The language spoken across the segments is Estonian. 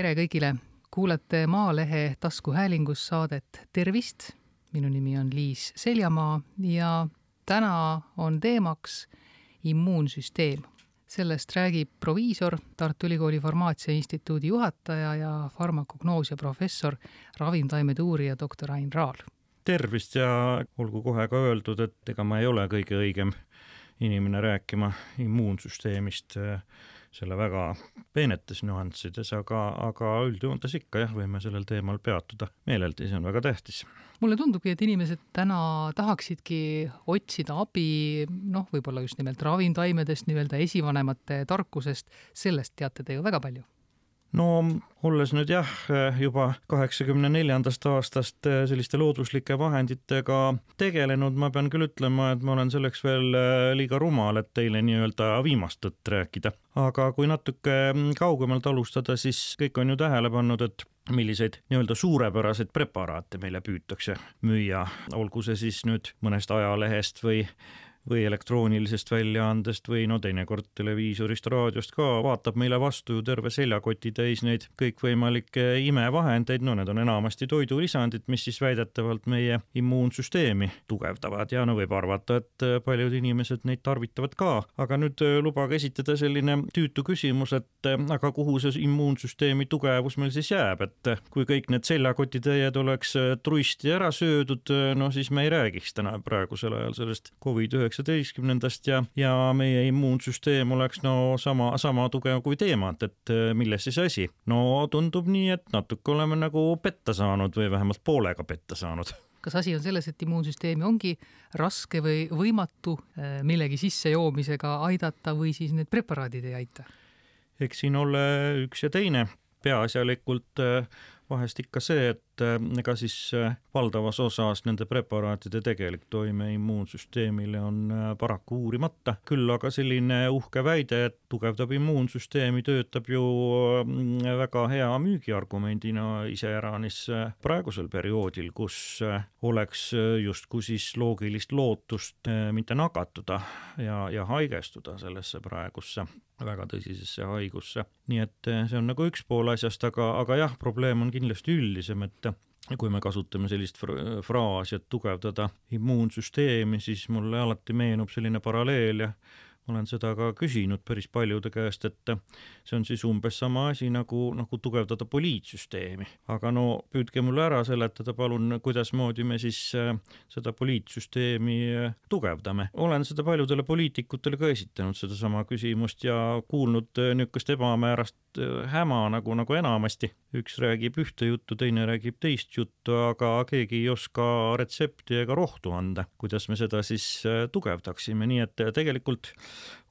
tere kõigile, kuulate Maalehe taskuhäälingus saadet Tervist. minu nimi on Liis Seljamaa ja täna on teemaks immuunsüsteem. sellest räägib proviisor, Tartu Ülikooli Farmaatsia Instituudi juhataja ja farmakognoosia professor, ravimtaimede uurija doktor Ain Raal. tervist ja olgu kohe ka öeldud, et ega ma ei ole kõige õigem inimene rääkima immuunsüsteemist selle väga peenetes nüanssides, aga, aga üldjoontes ikka jah, võime sellel teemal peatuda. Meeleldi, see on väga tähtis. mulle tundubki, et inimesed täna tahaksidki otsida abi noh, võib-olla just nimelt ravimtaimedest, nii-öelda esivanemate tarkusest, sellest teate te ju väga palju no olles nüüd jah, juba kaheksakümne neljandast aastast eh, selliste looduslike vahenditega tegelenud, ma pean küll ütlema, et ma olen selleks veel eh, liiga rumal, et teile nii-öelda viimast tõtt rääkida. aga kui natuke kaugemalt alustada, siis kõik on ju tähele pannud, et milliseid nii-öelda suurepäraseid preparaate meile püütakse müüa, olgu see siis nüüd mõnest ajalehest või või elektroonilisest väljaandest või no teinekord televiisorist, raadiost ka, vaatab meile vastu ju terve seljakoti täis neid kõikvõimalikke imevahendeid, no need on enamasti toidulisandid, mis siis väidetavalt meie immuunsüsteemi tugevdavad. Ja no võib arvata, et paljud inimesed neid tarvitavad ka, aga nüüd äh, lubage esitada selline tüütu küsimus, et äh, aga kuhu see immuunsüsteemi tugevus meil siis jääb, et äh, kui kõik need seljakotitäied oleks truisti ära söödud, no siis me ei räägiks täna praegusel ajal sellest Covid-19 üheksateistkümnendast ja, ja meie immuunsüsteem oleks no sama, sama tugev kui teemant, et äh, milles siis asi? no tundub nii, et natuke oleme nagu petta saanud või vähemalt poolega petta saanud kas asi on selles, et immuunsüsteemi ongi raske või võimatu äh, millegi sissejoomisega aidata või siis need preparaadid ei aita? eks siin ole üks ja teine, peaasjalikult äh, vahest ikka see, et et ega siis äh, valdavas osas nende preparaatide tegelik toime immuunsüsteemile on äh, paraku uurimata, küll aga selline uhke väide, et tugevdab immuunsüsteemi, töötab ju väga hea müügiargumendina iseäranis äh, praegusel perioodil, kus oleks justkui siis loogilist lootust mitte nakatuda ja, ja haigestuda sellesse praegusse väga tõsisesse haigusse. nii et see on nagu üks pool asjast, aga, aga jah, probleem on kindlasti üldisem, et kui me kasutame sellist fraasi, et tugevdada immuunsüsteemi, siis mulle alati meenub selline paralleel ja ma olen seda ka küsinud päris paljude käest, et see on siis umbes sama asi nagu, nagu tugevdada poliitsüsteemi. aga no püüdke mulle ära seletada palun, kuidasmoodi me siis äh, seda poliitsüsteemi äh, tugevdame. olen seda paljudele poliitikutele ka esitanud, sedasama küsimust ja kuulnud äh, niisugust ebamäärast häma nagu, nagu enamasti. Üks räägib ühte juttu, teine räägib teist juttu, aga keegi ei oska retsepti ega rohtu anda, kuidas me seda siis tugevdaksime, nii et tegelikult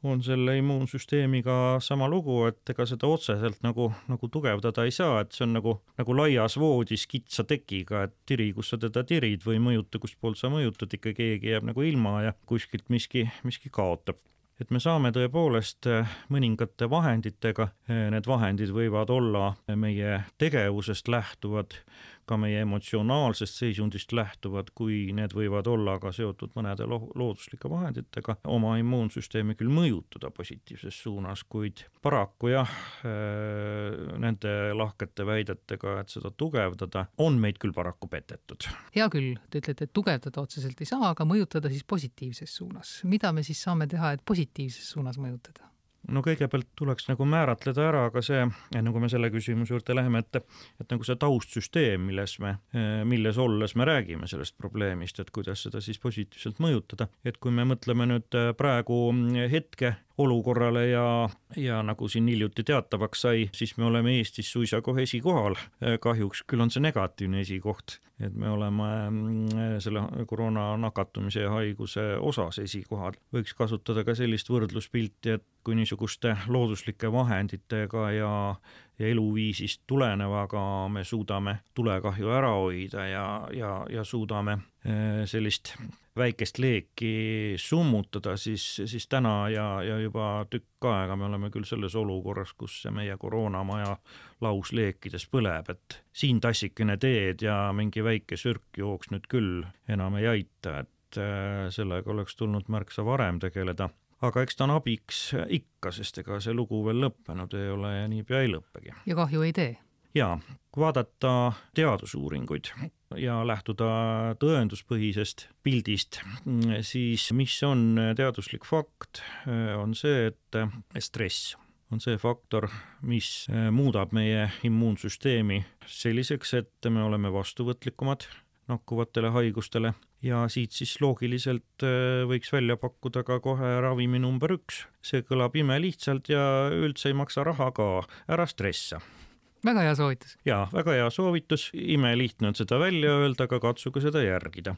on selle immuunsüsteemiga sama lugu, et ega seda otseselt nagu, nagu tugevdada ei saa, et see on nagu, nagu laias voodis kitsa tekiga, et tiri, kus sa teda tirid või mõjuta, kustpoolt sa mõjutad, ikka keegi jääb nagu ilma ja kuskilt miski, miski kaotab et me saame tõepoolest mõningate vahenditega, need vahendid võivad olla meie tegevusest lähtuvad, ka meie emotsionaalsest seisundist lähtuvad, kui need võivad olla ka seotud mõnede lo-, looduslike vahenditega, oma immuunsüsteemi küll mõjutada positiivses suunas, kuid paraku jah, äh, nende lahkete väidetega, et seda tugevdada, on meid küll paraku petetud. hea küll, te ütlete, et tugevdada otseselt ei saa, aga mõjutada siis positiivses suunas. mida me siis saame teha, et positiivses suunas mõjutada? No kõigepealt tuleks nagu määratleda ära ka see, enne kui me selle küsimuse juurde läheme, et et nagu see taustsüsteem, milles me, milles olles me räägime sellest probleemist, et kuidas seda siis positiivselt mõjutada, et kui me mõtleme nüüd praegu hetke olukorrale ja, ja nagu siin hiljuti teatavaks sai, siis me oleme Eestis suisa kohe esikohal. kahjuks küll on see negatiivne esikoht, et me oleme mm, selle koroona nakatumise ja haiguse osas esikohal. võiks kasutada ka sellist võrdluspilti, et kui niisuguste looduslike vahenditega ja ja eluviisist tulenevaga me suudame tulekahju ära hoida ja, ja, ja suudame eh, sellist väikest leeki summutada, siis, siis täna ja, ja juba tükk aega me oleme küll selles olukorras, kus see meie koroonamaja laus leekides põleb, et siin tassikene teed ja mingi väike sürk jooks nüüd küll enam ei aita, et eh, sellega oleks tulnud märksa varem tegeleda aga eks ta on abiks ikka, sest ega see lugu veel lõppenud ei ole ja niipea ei lõppegi. ja kahju ei tee? Jaa, kui vaadata teadusuuringuid ja lähtuda tõenduspõhisest pildist, siis mis on teaduslik fakt, on see, et stress on see faktor, mis muudab meie immuunsüsteemi selliseks, et me oleme vastuvõtlikumad nakkuvatele haigustele ja siit siis loogiliselt võiks välja pakkuda ka kohe ravimi number üks. see kõlab imelihtsalt ja üldse ei maksa raha ka, ära stressa väga hea soovitus. jaa, väga hea soovitus, imelihtne on seda välja öelda, aga katsuge seda järgida.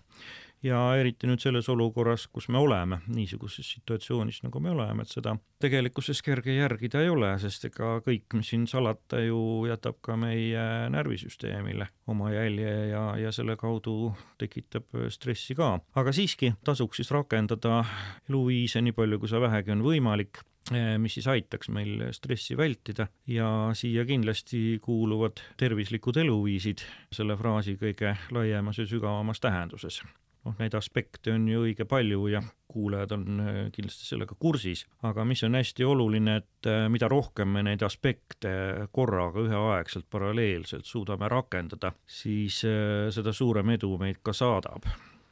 Ja eriti nüüd selles olukorras, kus me oleme, niisuguses situatsioonis, nagu me oleme, et seda tegelikkuses kerge järgida ei ole, sest ega kõik, mis siin salata, ju jätab ka meie närvisüsteemile oma jälje ja, ja selle kaudu tekitab stressi ka. aga siiski tasuks siis rakendada eluviise nii palju, kui see vähegi on võimalik Eh, mis siis aitaks meil stressi vältida ja siia kindlasti kuuluvad tervislikud eluviisid selle fraasi kõige laiemas ja sügavamas tähenduses. Noh, neid aspekte on ju õige palju ja kuulajad on eh, kindlasti sellega kursis, aga mis on hästi oluline, et eh, mida rohkem me neid aspekte korraga üheaegselt paralleelselt suudame rakendada, siis seda suurem edu meid ka saadab.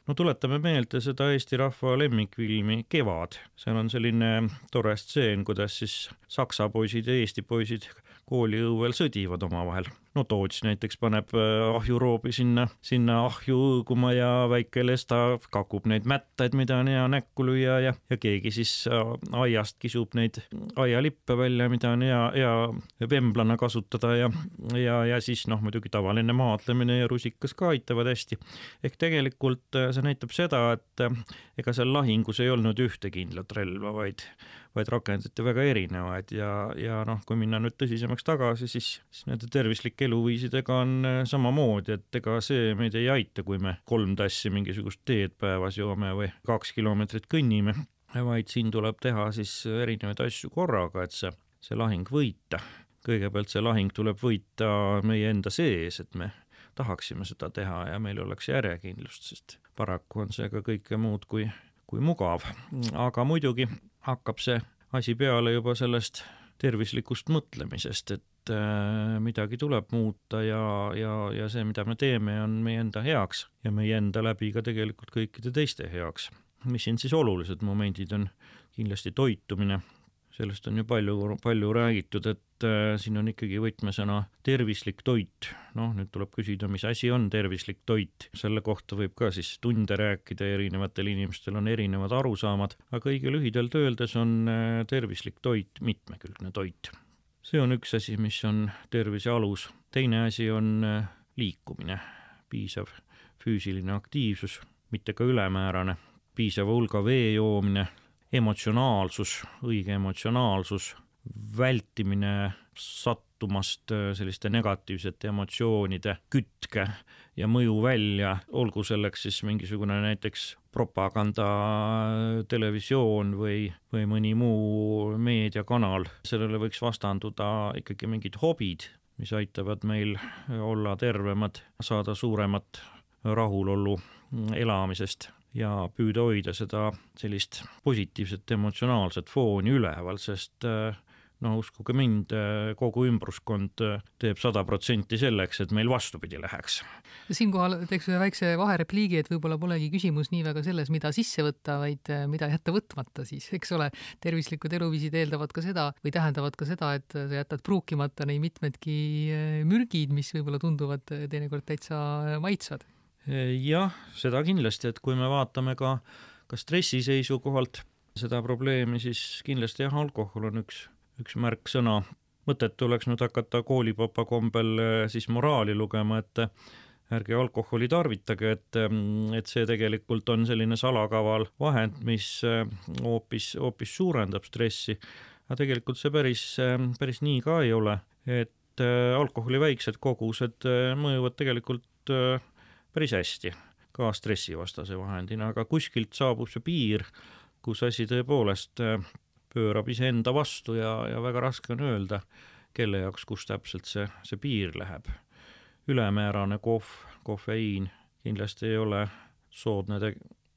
No tuletame meelde seda Eesti rahva lemmikfilmi Kevad, seal on selline tore stseen, kuidas siis saksa poisid ja eesti poisid kooliõuel sõdivad omavahel. no Toots näiteks paneb äh, ahjuroobi sinna, sinna ahju õõguma ja väike Lesta kakub neid mättaid, mida on hea näkku lüüa ja, ja keegi siis äh, aiast kisub neid aialippe välja, mida on hea, hea vemblana kasutada ja, ja, ja siis noh, muidugi tavaline maadlemine ja rusikas ka aitavad hästi. ehk tegelikult äh, see näitab seda, et ega seal lahingus ei olnud ühte kindlat relva, vaid vaid rakendati väga erinevaid ja, ja noh, kui minna nüüd tõsisemaks tagasi, siis, siis nende tervislike eluviisidega on äh, samamoodi, et ega see meid ei aita, kui me kolm tassi mingisugust teed päevas joome või kaks kilomeetrit kõnnime, vaid siin tuleb teha siis erinevaid asju korraga, et see, see lahing võita. kõigepealt see lahing tuleb võita meie enda sees, et me tahaksime seda teha ja meil oleks järjekindlust, sest paraku on see ka kõike muud kui, kui mugav. aga muidugi hakkab see asi peale juba sellest tervislikust mõtlemisest, et äh, midagi tuleb muuta ja, ja, ja see, mida me teeme, on meie enda heaks ja meie enda läbi ka tegelikult kõikide teiste heaks. mis siin siis olulised momendid on? kindlasti toitumine sellest on ju palju, palju räägitud, et äh, siin on ikkagi võtmesõna tervislik toit. noh, nüüd tuleb küsida, mis asi on tervislik toit, selle kohta võib ka siis tunde rääkida, erinevatel inimestel on erinevad arusaamad, aga õige lühidalt öeldes on äh, tervislik toit mitmekülgne toit. see on üks asi, mis on tervise alus, teine asi on äh, liikumine, piisav füüsiline aktiivsus, mitte ka ülemäärane, piisava hulga vee joomine emotsionaalsus, õige emotsionaalsus, vältimine sattumast äh, selliste negatiivsete emotsioonide kütke ja mõju välja, olgu selleks siis mingisugune näiteks propaganda televisioon või, või mõni muu meediakanal, sellele võiks vastanduda ikkagi mingid hobid, mis aitavad meil olla tervemad, saada suuremat rahulolu elamisest ja püüda hoida seda sellist positiivset emotsionaalset fooni üleval, sest no uskuge mind, kogu ümbruskond teeb sada protsenti selleks, et meil vastupidi läheks. siinkohal teeks ühe väikse vaherepliigi, et võib-olla polegi küsimus nii väga selles, mida sisse võtta, vaid mida jätta võtmata siis, eks ole. tervislikud eluviisid eeldavad ka seda või tähendavad ka seda, et sa jätad pruukimata nii mitmedki mürgid, mis võib-olla tunduvad teinekord täitsa maitsvad jah, seda kindlasti, et kui me vaatame ka, ka stressi seisukohalt seda probleemi, siis kindlasti jah, alkohol on üks, üks märksõna. mõttetu oleks nüüd hakata koolipapa kombel eh, siis moraali lugema, et ärge alkoholi tarvitage, et, et see tegelikult on selline salakaval vahend, mis hoopis, hoopis suurendab stressi. aga tegelikult see päris, päris nii ka ei ole, et alkoholi väiksed kogused mõjuvad tegelikult päris hästi ka stressivastase vahendina, aga kuskilt saabub see piir, kus asi tõepoolest äh, pöörab iseenda vastu ja, ja väga raske on öelda, kelle jaoks, kus täpselt see, see piir läheb. ülemäärane kohv, kofeiin kindlasti ei ole soodne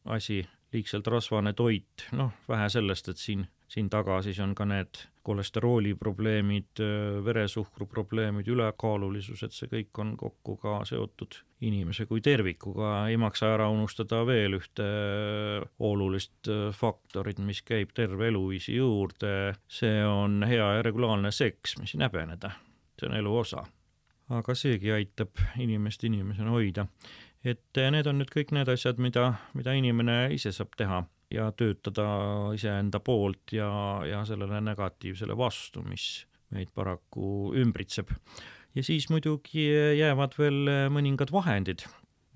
asi, liigselt rasvane toit, noh, vähe sellest, et siin siin taga siis on ka need kolesterooli probleemid, veresuhkru probleemid, ülekaalulisus, et see kõik on kokku ka seotud inimese kui tervikuga, ei maksa ära unustada veel ühte olulist faktorit, mis käib terve eluviisi juurde, see on hea ja regulaarne seks, mis ei häbeneda, see on elu osa. aga seegi aitab inimest inimesena hoida. et need on nüüd kõik need asjad, mida, mida inimene ise saab teha ja töötada iseenda poolt ja, ja sellele negatiivsele vastu, mis meid paraku ümbritseb. ja siis muidugi jäävad veel mõningad vahendid,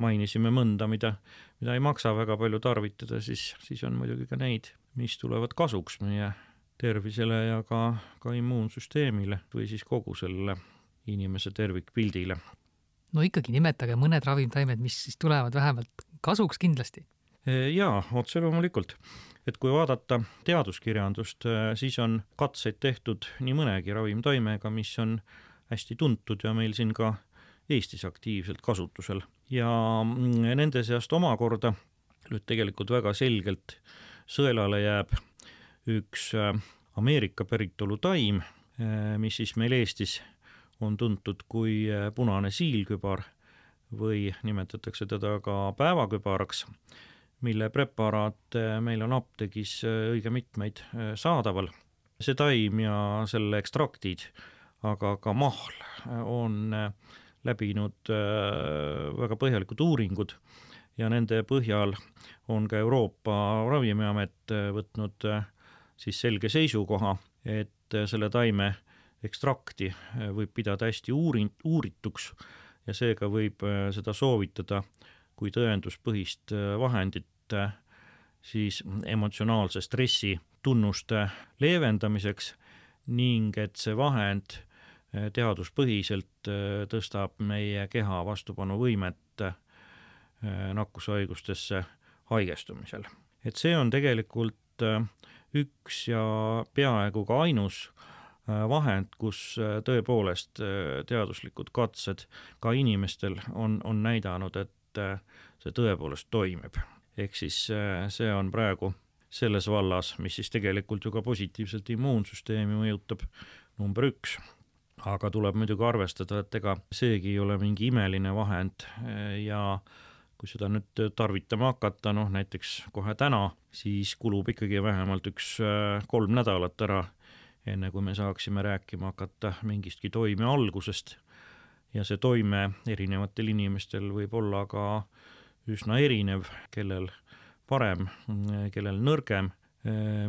mainisime mõnda, mida, mida ei maksa väga palju tarvitada, siis, siis on muidugi ka neid, mis tulevad kasuks meie tervisele ja ka, ka immuunsüsteemile või siis kogu sellele inimese tervikpildile. no ikkagi nimetage mõned ravimtaimed, mis siis tulevad vähemalt kasuks kindlasti jaa, otse loomulikult. et kui vaadata teaduskirjandust, siis on katseid tehtud nii mõnegi ravimtaimega, mis on hästi tuntud ja meil siin ka Eestis aktiivselt kasutusel. ja nende seast omakorda nüüd tegelikult väga selgelt sõelale jääb üks Ameerika päritolu taim, mis siis meil Eestis on tuntud kui punane siilkübar või nimetatakse teda ka päevakübaraks mille preparaate meil on apteegis äh, õige mitmeid äh, saadaval. see taim ja selle ekstraktid, aga ka mahl äh, on läbinud väga põhjalikud uuringud ja nende põhjal on ka Euroopa Ravimiamet võtnud siis selge seisukoha, et selle taime ekstrakti võib pidada hästi uurin-, uurituks ja seega võib seda soovitada kui tõenduspõhist äh, vahendit äh, siis emotsionaalse stressi tunnuste leevendamiseks ning et see vahend äh, teaduspõhiselt tõstab meie keha vastupanuvõimet nakkushaigustesse haigestumisel. et see on tegelikult üks ja peaaegu ka ainus vahend, kus tõepoolest teaduslikud katsed ka inimestel on, on näidanud, et et äh, see tõepoolest toimib. ehk siis äh, see on praegu selles vallas, mis siis tegelikult ju ka positiivselt immuunsüsteemi mõjutab, number üks. aga tuleb muidugi arvestada, et ega seegi ei ole mingi imeline vahend äh, ja kui seda nüüd tarvitama hakata, noh näiteks kohe täna, siis kulub ikkagi vähemalt üks kolm nädalat ära, enne kui me saaksime rääkima hakata mingistki toime algusest ja see toime erinevatel inimestel võib olla ka üsna erinev, kellel parem, kellel nõrgem,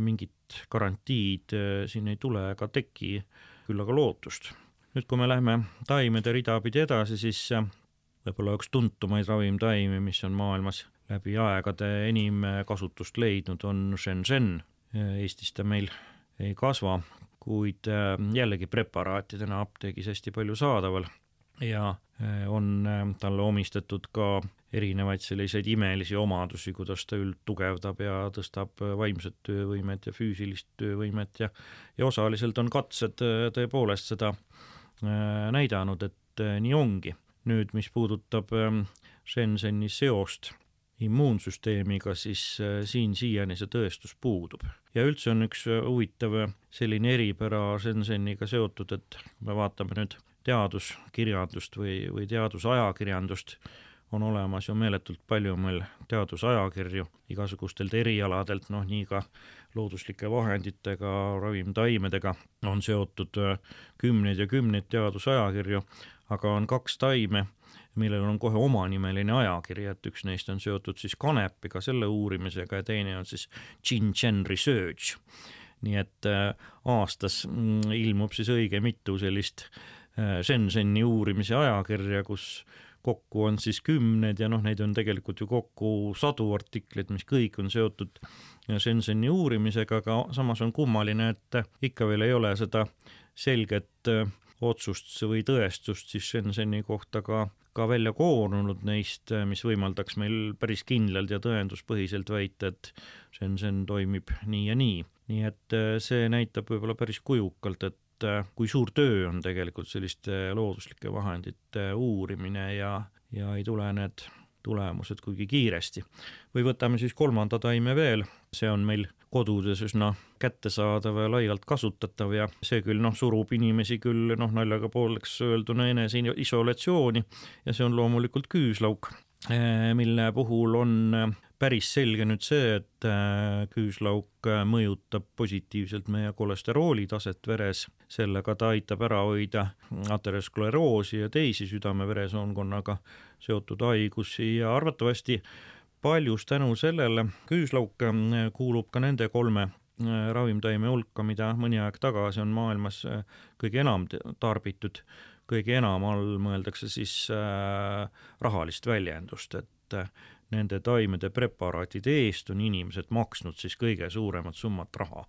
mingit garantiid eh, siin ei tule ega teki, küll aga lootust. nüüd, kui me läheme taimede rida pidi edasi, siis eh, võib-olla üks tuntumaid ravimtaimi, mis on maailmas läbi aegade enim kasutust leidnud, on Shenzhen. Eestis ta meil ei kasva, kuid eh, jällegi preparaatidena apteegis hästi palju saadaval ja äh, on äh, talle omistatud ka erinevaid selliseid imelisi omadusi, kuidas ta üld tugevdab ja tõstab äh, vaimset töövõimet ja füüsilist töövõimet ja ja osaliselt on katsed tõepoolest seda näidanud, et nii ongi. nüüd, mis puudutab ähm, Shenzheni seost immuunsüsteemiga, siis siin siiani see tõestus puudub. ja üldse on üks huvitav selline eripära Shenzheniga seotud, et kui me vaatame nüüd teaduskirjandust või, või teadusajakirjandust, on olemas ju meeletult palju meil teadusajakirju igasugustelt erialadelt, noh nii ka looduslike vahenditega, ravimtaimedega on seotud äh, kümneid ja kümneid teadusajakirju, aga on kaks taime, millel on kohe omanimeline ajakiri, et üks neist on seotud siis kanepiga, selle uurimisega ja teine on siis Gin-Gen Research. nii et äh, aastas mm, ilmub siis õige mitu sellist äh, Shenzheni uurimise ajakirja, kus kokku on siis kümned ja noh, neid on tegelikult ju kokku sadu artikleid, mis kõik on seotud Shenzheni uurimisega, aga samas on kummaline, et ikka veel ei ole seda selget äh, otsust või tõestust siis Shenzheni kohta ka, ka välja koorunud neist, äh, mis võimaldaks meil päris kindlalt ja tõenduspõhiselt väita, et Shenzhen toimib nii ja nii. nii et see näitab võib-olla päris kujukalt, et et äh, kui suur töö on tegelikult selliste looduslike vahendite uurimine ja, ja ei tule need tulemused kuigi kiiresti. või võtame siis kolmanda taime veel, see on meil kodudes üsna kättesaadav ja laialt kasutatav ja see küll noh, surub inimesi küll noh, naljaga pooleks öelduna eneseisolatsiooni ja see on loomulikult küüslauk, mille puhul on päris selge nüüd see, et äh, küüslauk äh, mõjutab positiivselt meie kolesterooli taset veres, sellega ta aitab ära hoida ateroskleroosi ja teisi südame-veresoonkonnaga seotud haigusi ja arvatavasti paljus tänu sellele küüslauk äh, kuulub ka nende kolme ravimtaime hulka, mida mõni aeg tagasi on maailmas kõige enam tarbitud, kõige enam all mõeldakse siis äh, rahalist väljendust, et nende taimede preparaatide eest on inimesed maksnud siis kõige suuremat summat raha.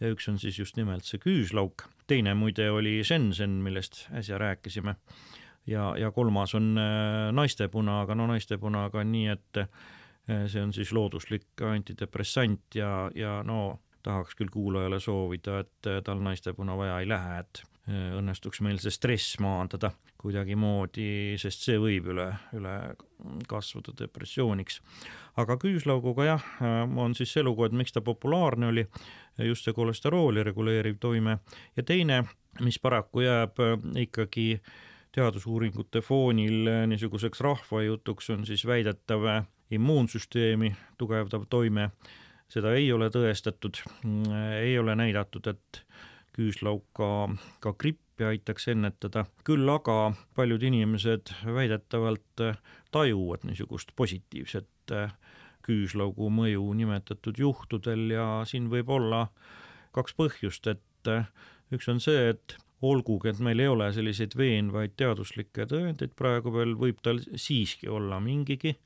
ja üks on siis just nimelt see küüslauk, teine muide oli Shenzhen, millest äsja rääkisime, ja, ja kolmas on äh, naistepuna, aga no naistepuna on nii, et äh, see on siis looduslik antidepressant ja, ja no tahaks küll kuulajale soovida, et äh, tal naistepuna vaja ei lähe, et õnnestuks meil see stress maandada kuidagimoodi, sest see võib üle, üle kasvada depressiooniks. aga küüslauguga jah, on siis et miks ta populaarne oli, just see kolesterooli reguleeriv toime ja teine, mis paraku jääb ikkagi teadusuuringute foonil niisuguseks rahvajutuks, on siis väidetav immuunsüsteemi tugevdav toime. seda ei ole tõestatud, ei ole näidatud, et küüslauk ka, ka grippi aitaks ennetada, küll aga paljud inimesed väidetavalt tajuvad niisugust positiivset äh, küüslaugu mõju nimetatud juhtudel ja siin võib olla kaks põhjust, et äh, üks on see, et olgugi, et meil ei ole selliseid veenvaid teaduslikke tõendeid praegu veel, võib tal siiski olla mingigi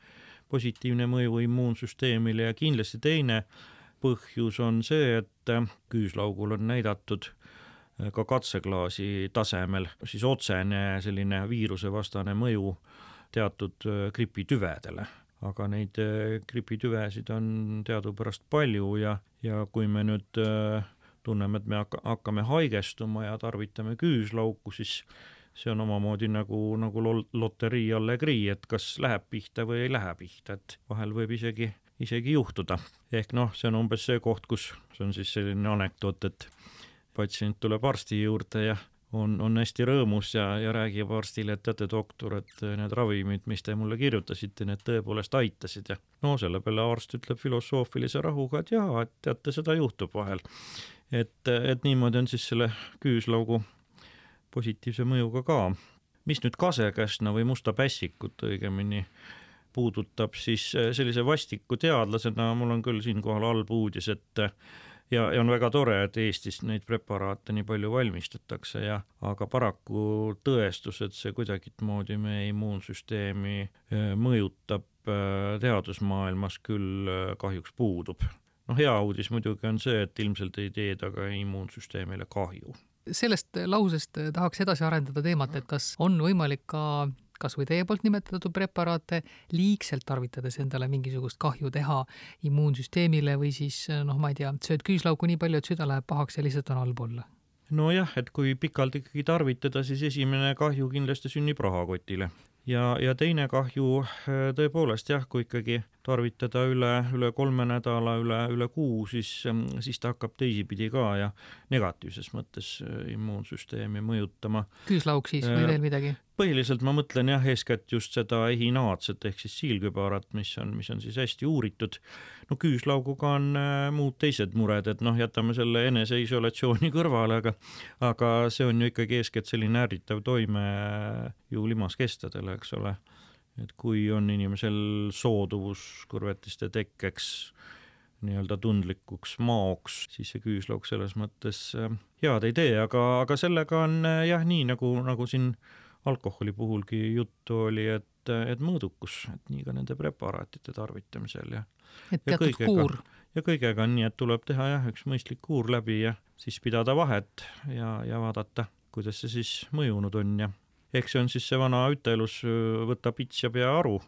positiivne mõju immuunsüsteemile ja kindlasti teine põhjus on see, et küüslaugul on näidatud ka katseklaasi tasemel siis otsene selline viirusevastane mõju teatud äh, gripitüvedele, aga neid äh, gripitüvesid on teadupärast palju ja, ja kui me nüüd äh, tunneme, et me hakka, hakkame haigestuma ja tarvitame küüslauku, siis see on omamoodi nagu, nagu loterii allegrii, et kas läheb pihta või ei lähe pihta, et vahel võib isegi, isegi juhtuda. ehk noh, see on umbes see koht, kus, see on siis selline anekdoot, et patsient tuleb arsti juurde ja on, on hästi rõõmus ja, ja räägib arstile, et teate, doktor, et need ravimid, mis te mulle kirjutasite, need tõepoolest aitasid ja no selle peale arst ütleb filosoofilise rahuga, et jaa, et teate, seda juhtub vahel. et, et niimoodi on siis selle küüslaugu positiivse mõjuga ka. mis nüüd kasekäsna või musta pässikut õigemini puudutab, siis sellise vastiku teadlasena mul on küll siinkohal halb uudis, et ja, ja on väga tore, et Eestis neid preparaate nii palju valmistatakse ja aga paraku tõestus, et see kuidagimoodi meie immuunsüsteemi äh, mõjutab, äh, teadusmaailmas küll äh, kahjuks puudub. noh, hea uudis muidugi on see, et ilmselt ei tee ta ka immuunsüsteemile kahju sellest lausest tahaks edasi arendada teemat, et kas on võimalik ka kas või teie poolt nimetatud preparaate liigselt tarvitades endale mingisugust kahju teha immuunsüsteemile või siis noh, ma ei tea, sööd küüslauku nii palju, et süda läheb pahaks ja lihtsalt on halb olla? nojah, et kui pikalt ikkagi tarvitada, siis esimene kahju kindlasti sünnib rahakotile ja, ja teine kahju tõepoolest jah, kui ikkagi tarvitada üle, üle kolme nädala, üle, üle kuu, siis, siis ta hakkab teisipidi ka ja negatiivses mõttes immuunsüsteemi mõjutama. küüslauk siis või veel midagi? põhiliselt ma mõtlen jah, eeskätt just seda ehinaatset ehk siis siilkübarat, mis on, mis on siis hästi uuritud. no küüslauguga on äh, muud teised mured, et noh, jätame selle eneseisolatsiooni kõrvale, aga aga see on ju ikkagi eeskätt selline ärritav toime ju limaskestadele, eks ole. Et kui on inimesel sooduvus kõrvetiste tekkeks, nii-öelda tundlikuks maoks, siis see küüslauk selles mõttes äh, head ei tee, aga, aga sellega on äh, jah, nii nagu, nagu siin alkoholi puhulgi juttu oli, et, et mõõdukus, et nii ka nende preparaatide tarvitamisel ja et teatud ja kõigega, kuur. ja kõigega on nii, et tuleb teha jah, üks mõistlik kuur läbi ja siis pidada vahet ja, ja vaadata, kuidas see siis mõjunud on ja eks see on siis see vana ütelus, võta pits ja pea aru,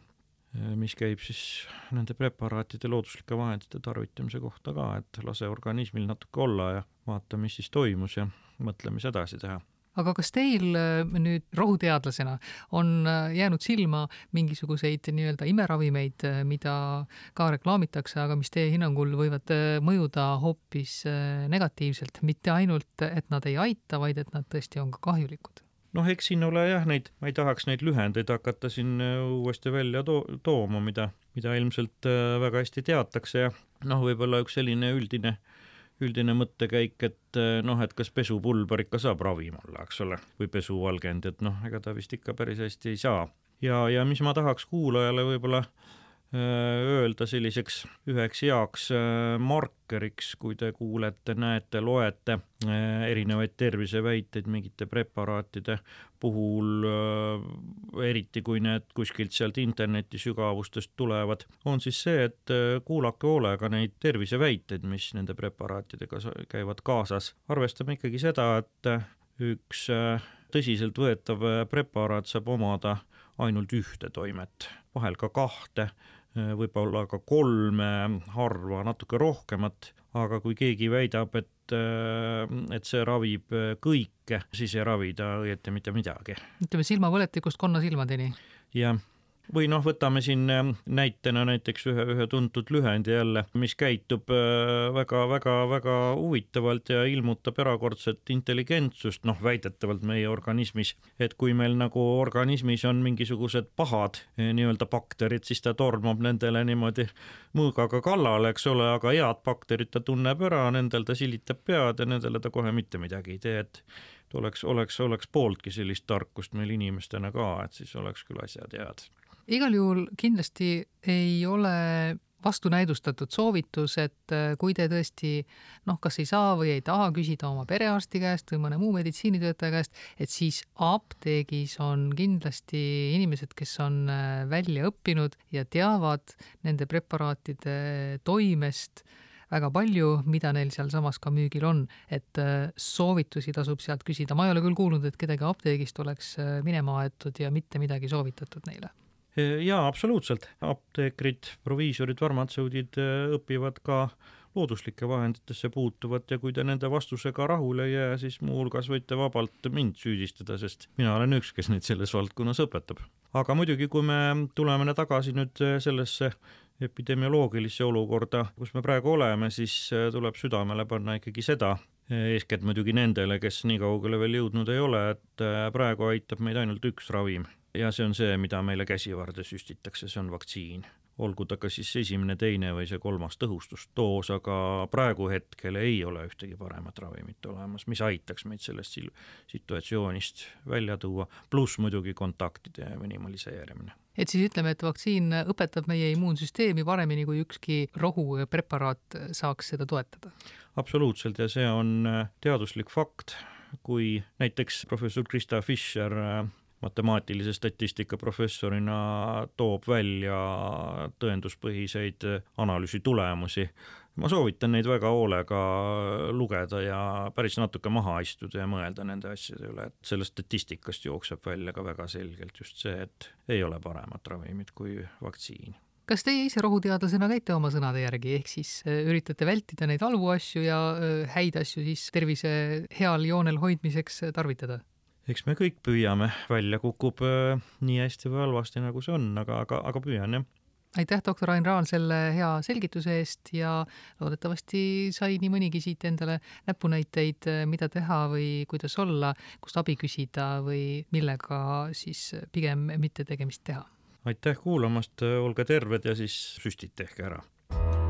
mis käib siis nende preparaatide looduslike vahendite tarvitamise kohta ka, et lase organismil natuke olla ja vaata, mis siis toimus ja mõtle, mis edasi teha aga kas teil nüüd rohuteadlasena on jäänud silma mingisuguseid nii-öelda imeravimeid, mida ka reklaamitakse, aga mis teie hinnangul võivad mõjuda hoopis negatiivselt, mitte ainult, et nad ei aita, vaid et nad tõesti on ka kahjulikud? Noh, eks siin ole jah, neid, ma ei tahaks neid lühendeid hakata siin uuesti välja to tooma, mida, mida ilmselt väga hästi teatakse ja noh, võib-olla üks selline üldine äh, üldine mõttekäik, et eh, noh, et kas pesupulber ikka saab ravim olla, eks ole, või pesuvalgend, et noh, ega ta vist ikka päris hästi ei saa. ja, ja mis ma tahaks kuulajale võib-olla Äh, öelda selliseks üheks heaks äh, markeriks, kui te kuulete, näete, loete äh, erinevaid terviseväiteid mingite preparaatide puhul, eriti kui need kuskilt sealt interneti sügavustest tulevad, on siis see, et kuulake hoolega neid terviseväiteid, mis nende preparaatidega käivad kaasas. arvestame ikkagi seda, et üks tõsiseltvõetav preparaat saab omada ainult ühte toimet, vahel ka kahte Äh, võib-olla ka kolme, harva natuke rohkemat, aga kui keegi väidab, et, äh, et see ravib äh, kõike, siis ei ravi ta õieti mitte midagi. ütleme silmapõletikust konnasilmadeni. jah või noh, võtame siin ähm, näitena näiteks ühe, ühe tuntud lühendi jälle, mis käitub väga-väga-väga äh, huvitavalt ja ilmutab erakordset intelligentsust, noh, väidetavalt meie organismis. et kui meil nagu organismis on mingisugused pahad eh, nii-öelda bakterid, siis ta tormab nendele niimoodi mõõgaga kallale, eks ole, aga head bakterid ta tunneb ära, nendel ta silitab pead ja nendele ta kohe mitte midagi ei tee, et oleks, oleks, oleks pooltki sellist tarkust meil inimestena ka, et siis oleks küll asjad head igal juhul kindlasti ei ole vastunäidustatud soovitus, et äh, kui te tõesti noh, kas ei saa või ei taha küsida oma perearsti käest või mõne muu meditsiinitöötaja käest, et siis apteegis on kindlasti inimesed, kes on äh, välja õppinud ja teavad nende preparaatide toimest väga palju, mida neil sealsamas ka müügil on, et äh, soovitusi tasub sealt küsida. ma ei ole küll kuulnud, et kedagi apteegist oleks minema aetud ja mitte midagi soovitatud neile jaa, absoluutselt, apteekrid, proviisorid, farmatseudid äh, õpivad ka looduslike vahenditesse puutuvat ja kui te nende vastusega rahule ei jää, siis muuhulgas võite vabalt mind süüdistada, sest mina olen üks, kes neid selles valdkonnas õpetab. aga muidugi, kui me tuleme tagasi nüüd äh, sellesse epidemioloogilisse olukorda, kus me praegu oleme, siis tuleb südamele panna ikkagi seda, eeskätt muidugi nendele, kes nii kaugele veel jõudnud ei ole, et praegu aitab meid ainult üks ravim ja see on see, mida meile käsivarde süstitakse, see on vaktsiin. olgu ta ka siis esimene, teine või see kolmas tõhustusdoos, aga praegu hetkel ei ole ühtegi paremat ravimit olemas, mis aitaks meid sellest situatsioonist välja tuua, pluss muidugi kontaktide minimaliseerimine et siis ütleme, et vaktsiin õpetab meie immuunsüsteemi paremini kui ükski rohupreparaat saaks seda toetada? absoluutselt ja see on teaduslik fakt, kui näiteks professor Krista Fischer matemaatilise statistika professorina toob välja tõenduspõhiseid analüüsi tulemusi. ma soovitan neid väga hoolega lugeda ja päris natuke maha istuda ja mõelda nende asjade üle, et sellest statistikast jookseb välja ka väga selgelt just see, et ei ole paremat ravimit kui vaktsiin kas teie ise rohuteadlasena käite oma sõnade järgi, ehk siis äh, üritate vältida neid halbu asju ja äh, häid asju siis tervise heal joonel hoidmiseks tarvitada? Eks me kõik püüame, välja kukub äh, nii hästi või halvasti, nagu see on, aga, aga, aga püüan jah. aitäh, doktor Ain Raal selle hea selgituse eest ja loodetavasti sai nii mõnigi siit endale näpunäiteid, äh, mida teha või kuidas olla, kust abi küsida või millega siis pigem mitte tegemist teha. aitäh kuulamast, olge terved ja siis süstid tehke ära